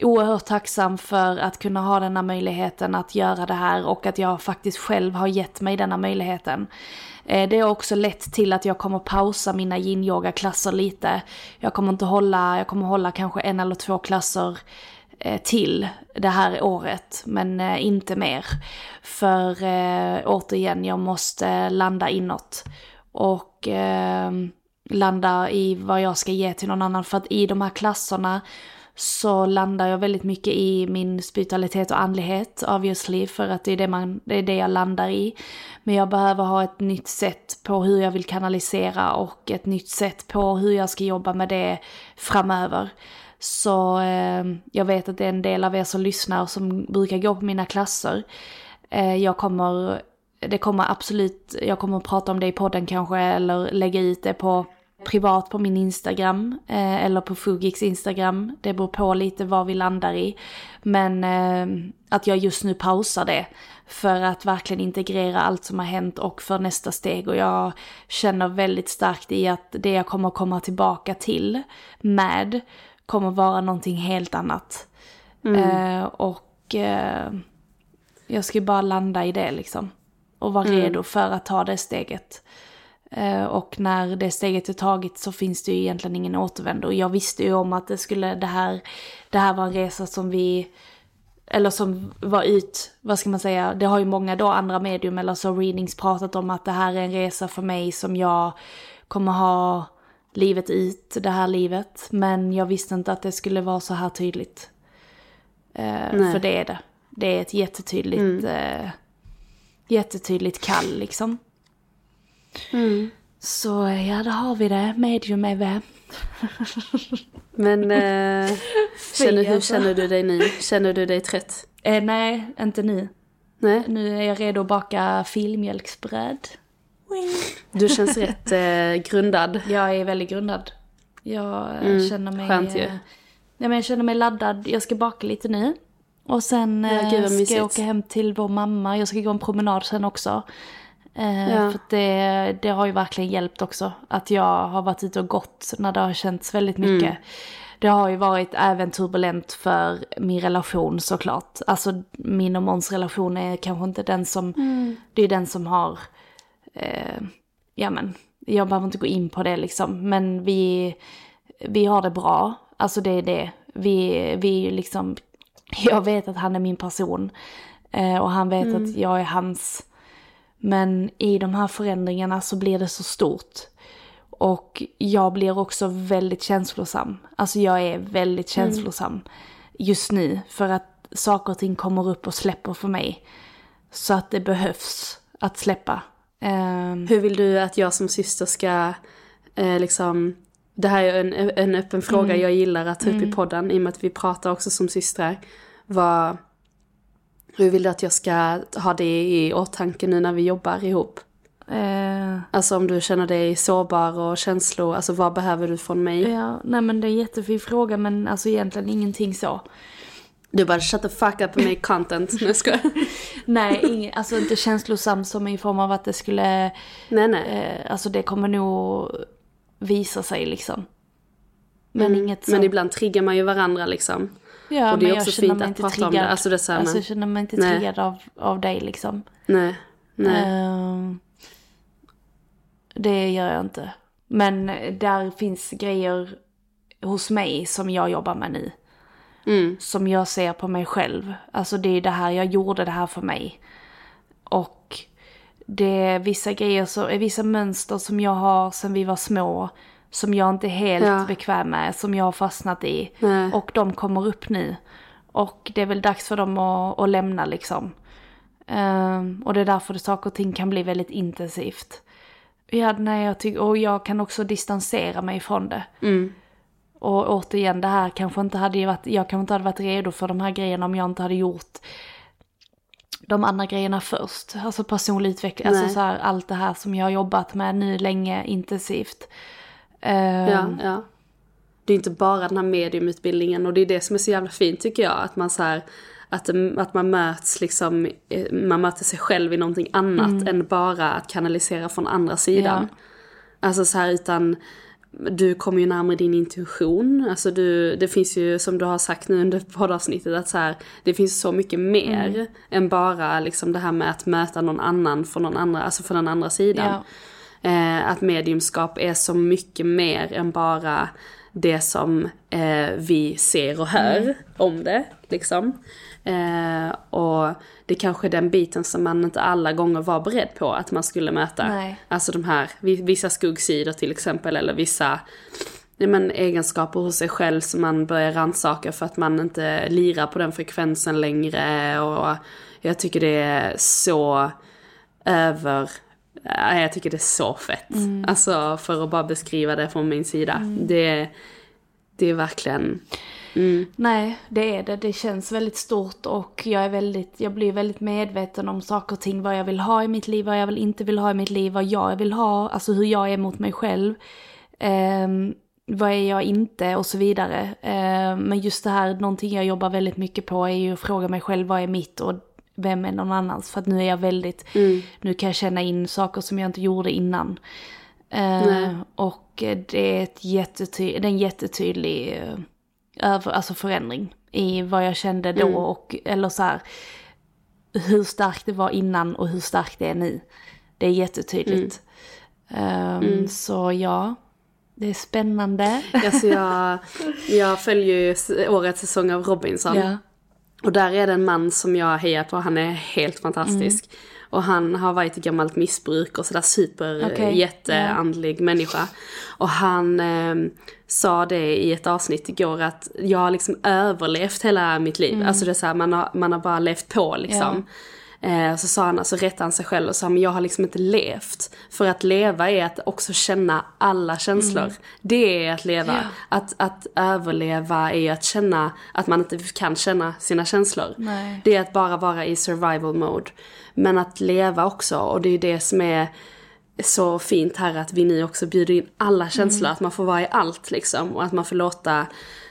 oerhört tacksam för att kunna ha denna möjligheten att göra det här och att jag faktiskt själv har gett mig denna möjligheten. Eh, det har också lett till att jag kommer pausa mina yin klasser lite. Jag kommer inte hålla, jag kommer hålla kanske en eller två klasser eh, till det här året, men eh, inte mer. För återigen, jag måste landa inåt. Och landa i vad jag ska ge till någon annan. För att i de här klasserna så landar jag väldigt mycket i min spiritualitet och andlighet obviously för att det är det, man, det är det jag landar i. Men jag behöver ha ett nytt sätt på hur jag vill kanalisera och ett nytt sätt på hur jag ska jobba med det framöver. Så eh, jag vet att det är en del av er som lyssnar som brukar gå på mina klasser. Eh, jag kommer, det kommer absolut, jag kommer prata om det i podden kanske eller lägga ut det på privat på min Instagram eh, eller på Fugix Instagram. Det beror på lite vad vi landar i. Men eh, att jag just nu pausar det för att verkligen integrera allt som har hänt och för nästa steg. Och jag känner väldigt starkt i att det jag kommer komma tillbaka till med kommer vara någonting helt annat. Mm. Eh, och eh, jag ska bara landa i det liksom. Och vara mm. redo för att ta det steget. Eh, och när det steget är taget så finns det ju egentligen ingen återvändo. Och jag visste ju om att det skulle, det här, det här var en resa som vi, eller som var ut, vad ska man säga, det har ju många då andra medium eller så readings pratat om att det här är en resa för mig som jag kommer ha livet ut, det här livet. Men jag visste inte att det skulle vara så här tydligt. Eh, för det är det. Det är ett jättetydligt, mm. eh, jättetydligt kall liksom. Mm. Så ja, där har vi det. Medium är vi. Men eh, känner, hur alltså. känner du dig nu? Känner du dig trött? Eh, nej, inte nu. Nej. Nu är jag redo att baka filmjölksbröd. Du känns rätt eh, grundad. Jag är väldigt grundad. Jag eh, mm, känner mig... Skönt ju. Eh, nej, men jag känner mig laddad. Jag ska baka lite nu. Och sen ja, gud, eh, ska jag åka hem till vår mamma. Jag ska gå en promenad sen också. Eh, ja. För det, det har ju verkligen hjälpt också. Att jag har varit ute och gått när det har känts väldigt mycket. Mm. Det har ju varit även turbulent för min relation såklart. Alltså min och Måns relation är kanske inte den som, mm. det är den som har, eh, ja men, jag behöver inte gå in på det liksom. Men vi, vi har det bra, alltså det är det. Vi, vi liksom, jag vet att han är min person. Eh, och han vet mm. att jag är hans men i de här förändringarna så blir det så stort. Och jag blir också väldigt känslosam. Alltså jag är väldigt mm. känslosam mm. just nu. För att saker och ting kommer upp och släpper för mig. Så att det behövs att släppa. Um, Hur vill du att jag som syster ska eh, liksom det här är en, en öppen fråga mm. jag gillar att ta upp mm. i podden i och med att vi pratar också som systrar. Vad, hur vill du att jag ska ha det i åtanke nu när vi jobbar ihop? Eh. Alltså om du känner dig sårbar och känslor, alltså vad behöver du från mig? Ja, nej men det är en jättefin fråga men alltså egentligen ingenting så. Du bara shut the fuck up make content. Nej jag Nej, ing, alltså inte känslosam som i form av att det skulle... Nej nej. Eh, alltså det kommer nog visa sig liksom. Men mm. inget så. Men ibland triggar man ju varandra liksom. Ja, och det är också jag känner mig inte triggad. Alltså, det så här, alltså, jag känner mig inte nej. triggad av, av dig liksom. Nej, nej. Uh, det gör jag inte. Men där finns grejer hos mig som jag jobbar med nu. Mm. Som jag ser på mig själv. Alltså det är det här, jag gjorde det här för mig. Och det är vissa grejer, så, vissa mönster som jag har sen vi var små som jag inte är helt ja. bekväm med, som jag har fastnat i. Nej. Och de kommer upp nu. Och det är väl dags för dem att, att lämna liksom. Um, och det är därför det saker och ting kan bli väldigt intensivt. Ja, nej, jag tycker, och jag kan också distansera mig från det. Mm. Och återigen, det här kanske inte hade varit, jag kanske inte hade varit redo för de här grejerna om jag inte hade gjort de andra grejerna först. Alltså personlig utveckling, alltså så här, allt det här som jag har jobbat med nu länge intensivt. Ja, ja. Det är inte bara den här mediumutbildningen och det är det som är så jävla fint tycker jag. Att man så här, att, att man möts liksom, eh, man möter sig själv i någonting annat än bara att kanalisera från andra sidan. Ja. Alltså så här utan, du kommer ju närmare din intuition. Alltså du, det finns ju som du har sagt nu under poddavsnittet att så här, det finns så mycket mer Mm. än bara liksom det här med att möta någon annan från någon andra, alltså från den andra sidan. Ja. Eh, att mediumskap är så mycket mer än bara det som eh, vi ser och hör Mm. om det. Liksom. Eh, och det är kanske är den biten som man inte alla gånger var beredd på att man skulle möta. Nej. Alltså de här, vi- vissa skuggsidor till exempel, eller vissa ja, men, egenskaper hos sig själv som man börjar rannsaka för att man inte lirar på den frekvensen längre. Och jag tycker det är så över... ja, Jag tycker det är så fett. Alltså för att bara beskriva det från min sida. Det, det är verkligen... Nej, det är det. Det känns väldigt stort och jag är väldigt, jag blir väldigt medveten om saker och ting. Vad jag vill ha i mitt liv, vad jag vill inte vill ha i mitt liv, vad jag vill ha, alltså hur jag är mot mig själv. Ehm, vad är jag inte och så vidare. Ehm, men just det här, någonting jag jobbar väldigt mycket på är ju att fråga mig själv vad är mitt och vem är någon annans. För att nu är jag väldigt, nu kan jag känna in saker som jag inte gjorde innan. Ehm, och det är, ett jättety- det är en jättetydlig eh, över, alltså förändring i vad jag kände då och eller så här hur starkt det var innan och hur starkt det är nu. Det är jättetydligt. Ehm, Så ja, det är spännande. Alltså jag, jag följer ju årets säsong av Robinson. ja. Och där är det en man som jag hejar på, han är helt fantastisk. Mm. Och han har varit i gammalt missbruk och sådär super okay, jätteandlig människa. Och han eh, sa det i ett avsnitt igår att jag har liksom överlevt hela mitt liv. Mm. Alltså det är så här, man har, man har bara levt på liksom. Eh, så sa han, alltså rättade han sig själv och sa, men jag har liksom inte levt. För att leva är att också känna alla känslor. Mm. Det är att leva. Att, att överleva är att känna att man inte kan känna sina känslor. Nej. Det är att bara vara i survival mode. Men att leva också, och det är det som är så fint här att vi nu också bjuder in alla känslor. Mm. Att man får vara i allt liksom. Och att man får låta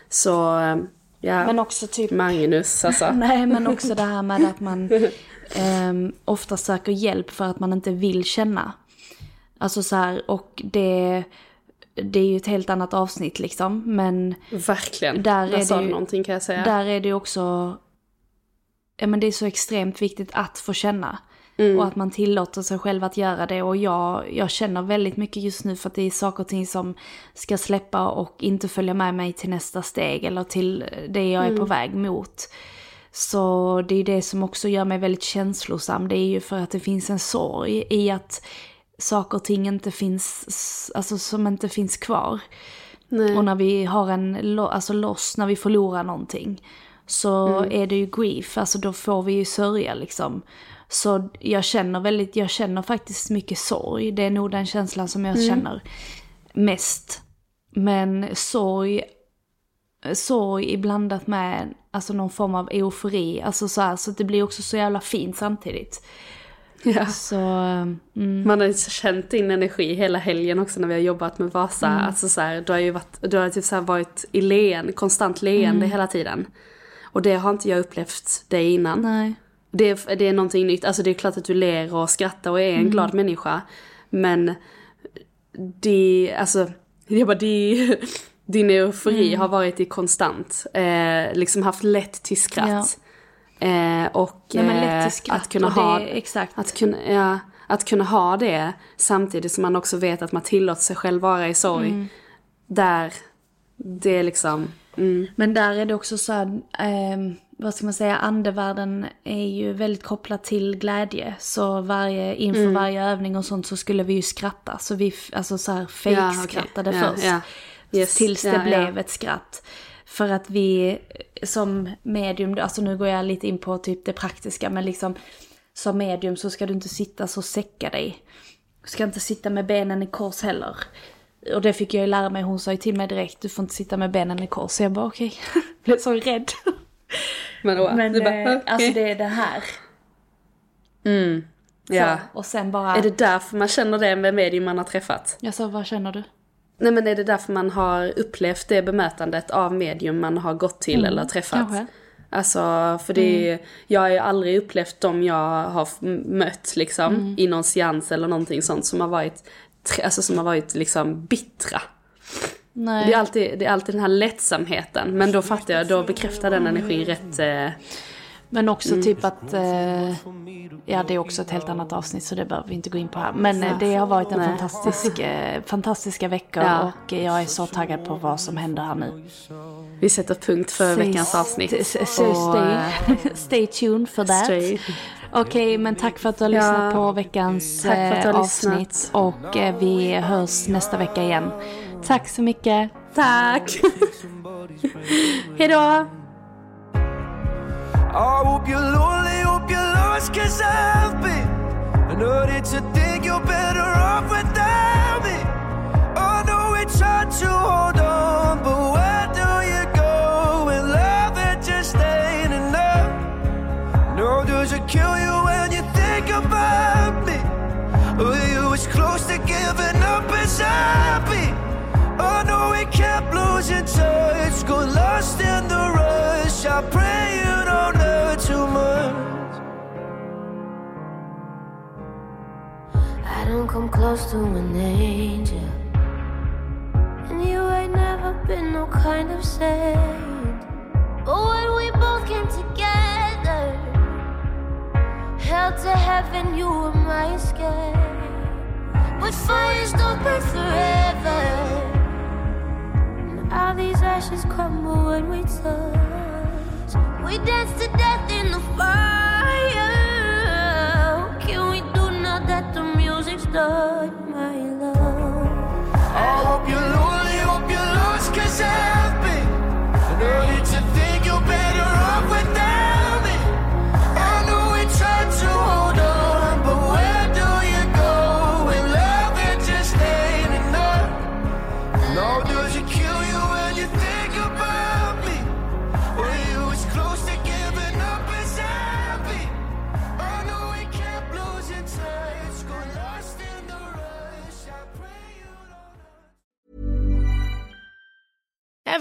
så, eh, ja, Men också typ Magnus alltså. Nej, men också det här med att man ehm, ofta söker hjälp för att man inte vill känna. Alltså så här, och det, det är ju ett helt annat avsnitt liksom, men Verkligen. Där Där, är sa det ju- någonting kan jag säga. där är det ju också, ja men det är så extremt viktigt att få känna. Mm. Och att man tillåter sig själv att göra det. Och jag, jag känner väldigt mycket just nu för att det är saker och ting som ska släppa och inte följa med mig till nästa steg eller till det jag är Mm. på väg mot. Så det är det som också gör mig väldigt känslosam. Det är ju för att det finns en sorg i att saker och ting inte finns, alltså som inte finns kvar. Och när vi har en alltså loss, när vi förlorar någonting. Så är det ju grief, alltså då får vi ju sörja liksom. Så jag känner väldigt, jag känner faktiskt mycket sorg. Det är nog den känslan som jag känner mest. Men sorg, sorg blandat med alltså någon form av eufori. Alltså så, här, så att det blir också så jävla fint samtidigt. Ja. Så, mm, Man har ju känt din energi hela helgen också när vi har jobbat med Vasa. Mm. Alltså så här, du har ju varit, du har typ så varit i leen, konstant leende Mm. hela tiden. Och det har inte jag upplevt dig innan. nej. Det är, det är någonting nytt. Alltså det är klart att du ler och skrattar och är en Mm. glad människa. Men det, alltså, jag bara, det, din eufori Mm. har varit i konstant. Eh, liksom haft lätt till skratt. Eh, och Nej lätt eh, skratt att kunna det, ha... exakt. Att kunna, ja, att kunna ha det samtidigt som man också vet att man tillåter sig själv vara i sorg. Mm. Där, det är liksom, mm, Men där är det också så här, ehm, vad ska man säga, andevärlden är ju väldigt kopplad till glädje. Så varje, inför Mm. varje övning och sånt så skulle vi ju skratta. Så vi, alltså så här fake-skrattade Ja, okej. först. Ja, ja. Yes. Tills det Ja, ja. blev ett skratt. För att vi som medium, alltså nu går jag lite in på typ det praktiska, men liksom som medium så ska du inte sitta så säcka dig. Du ska inte sitta med benen i kors heller. Och det fick jag ju lära mig, hon sa ju till mig direkt, du får inte sitta med benen i kors. Så jag bara okej, blev så rädd. Men, då, Men du bara, eh, okej. alltså det är det här. ja. Så, och sen bara, Är det därför man känner det med medium man har träffat? jag sa vad känner du? Nej men är det därför man har upplevt det bemötandet av medium man har gått till eller träffat? Mm, kanske. Alltså, för det är, jag har ju aldrig upplevt dem jag har mött liksom i någon seans eller någonting sånt som har varit, alltså som har varit liksom bittra. Nej. Det är, alltid, det är alltid den här lättsamheten, men då fattar jag, då bekräftar den energin rätt, eh, Men också Mm. typ att, eh, ja det är också ett helt annat avsnitt så det behöver vi inte gå in på här. Men eh, det har varit en Nej. fantastisk, eh, fantastiska veckor Ja. och jag är så taggad på vad som händer här nu. vi sätter punkt för veckans avsnitt. Så, stay, eh, stay tuned for that. stay. Okej, men tack för att du har Ja. lyssnat på veckans Tack för att du eh, avsnitt. Och eh, vi hörs nästa vecka igen. Tack så mycket. Tack! Hejdå! I hope you're lonely, hope you're lost, cause I've been. I know that you think you're better off without me. I know it's hard to hold on, but where do you go when love it just ain't enough? No, does it kill you when you think about me? Were you as close to giving up as I've been? I know we kept losing touch, got lost in the rush. I pray you don't hurt too much. I don't come close to an angel. And you ain't never been no kind of saint. But when we both came together, held to heaven, you were my escape. But fires don't burn forever. All these ashes crumble when we touch. We dance to death in the fire. Can we do now that the music's done,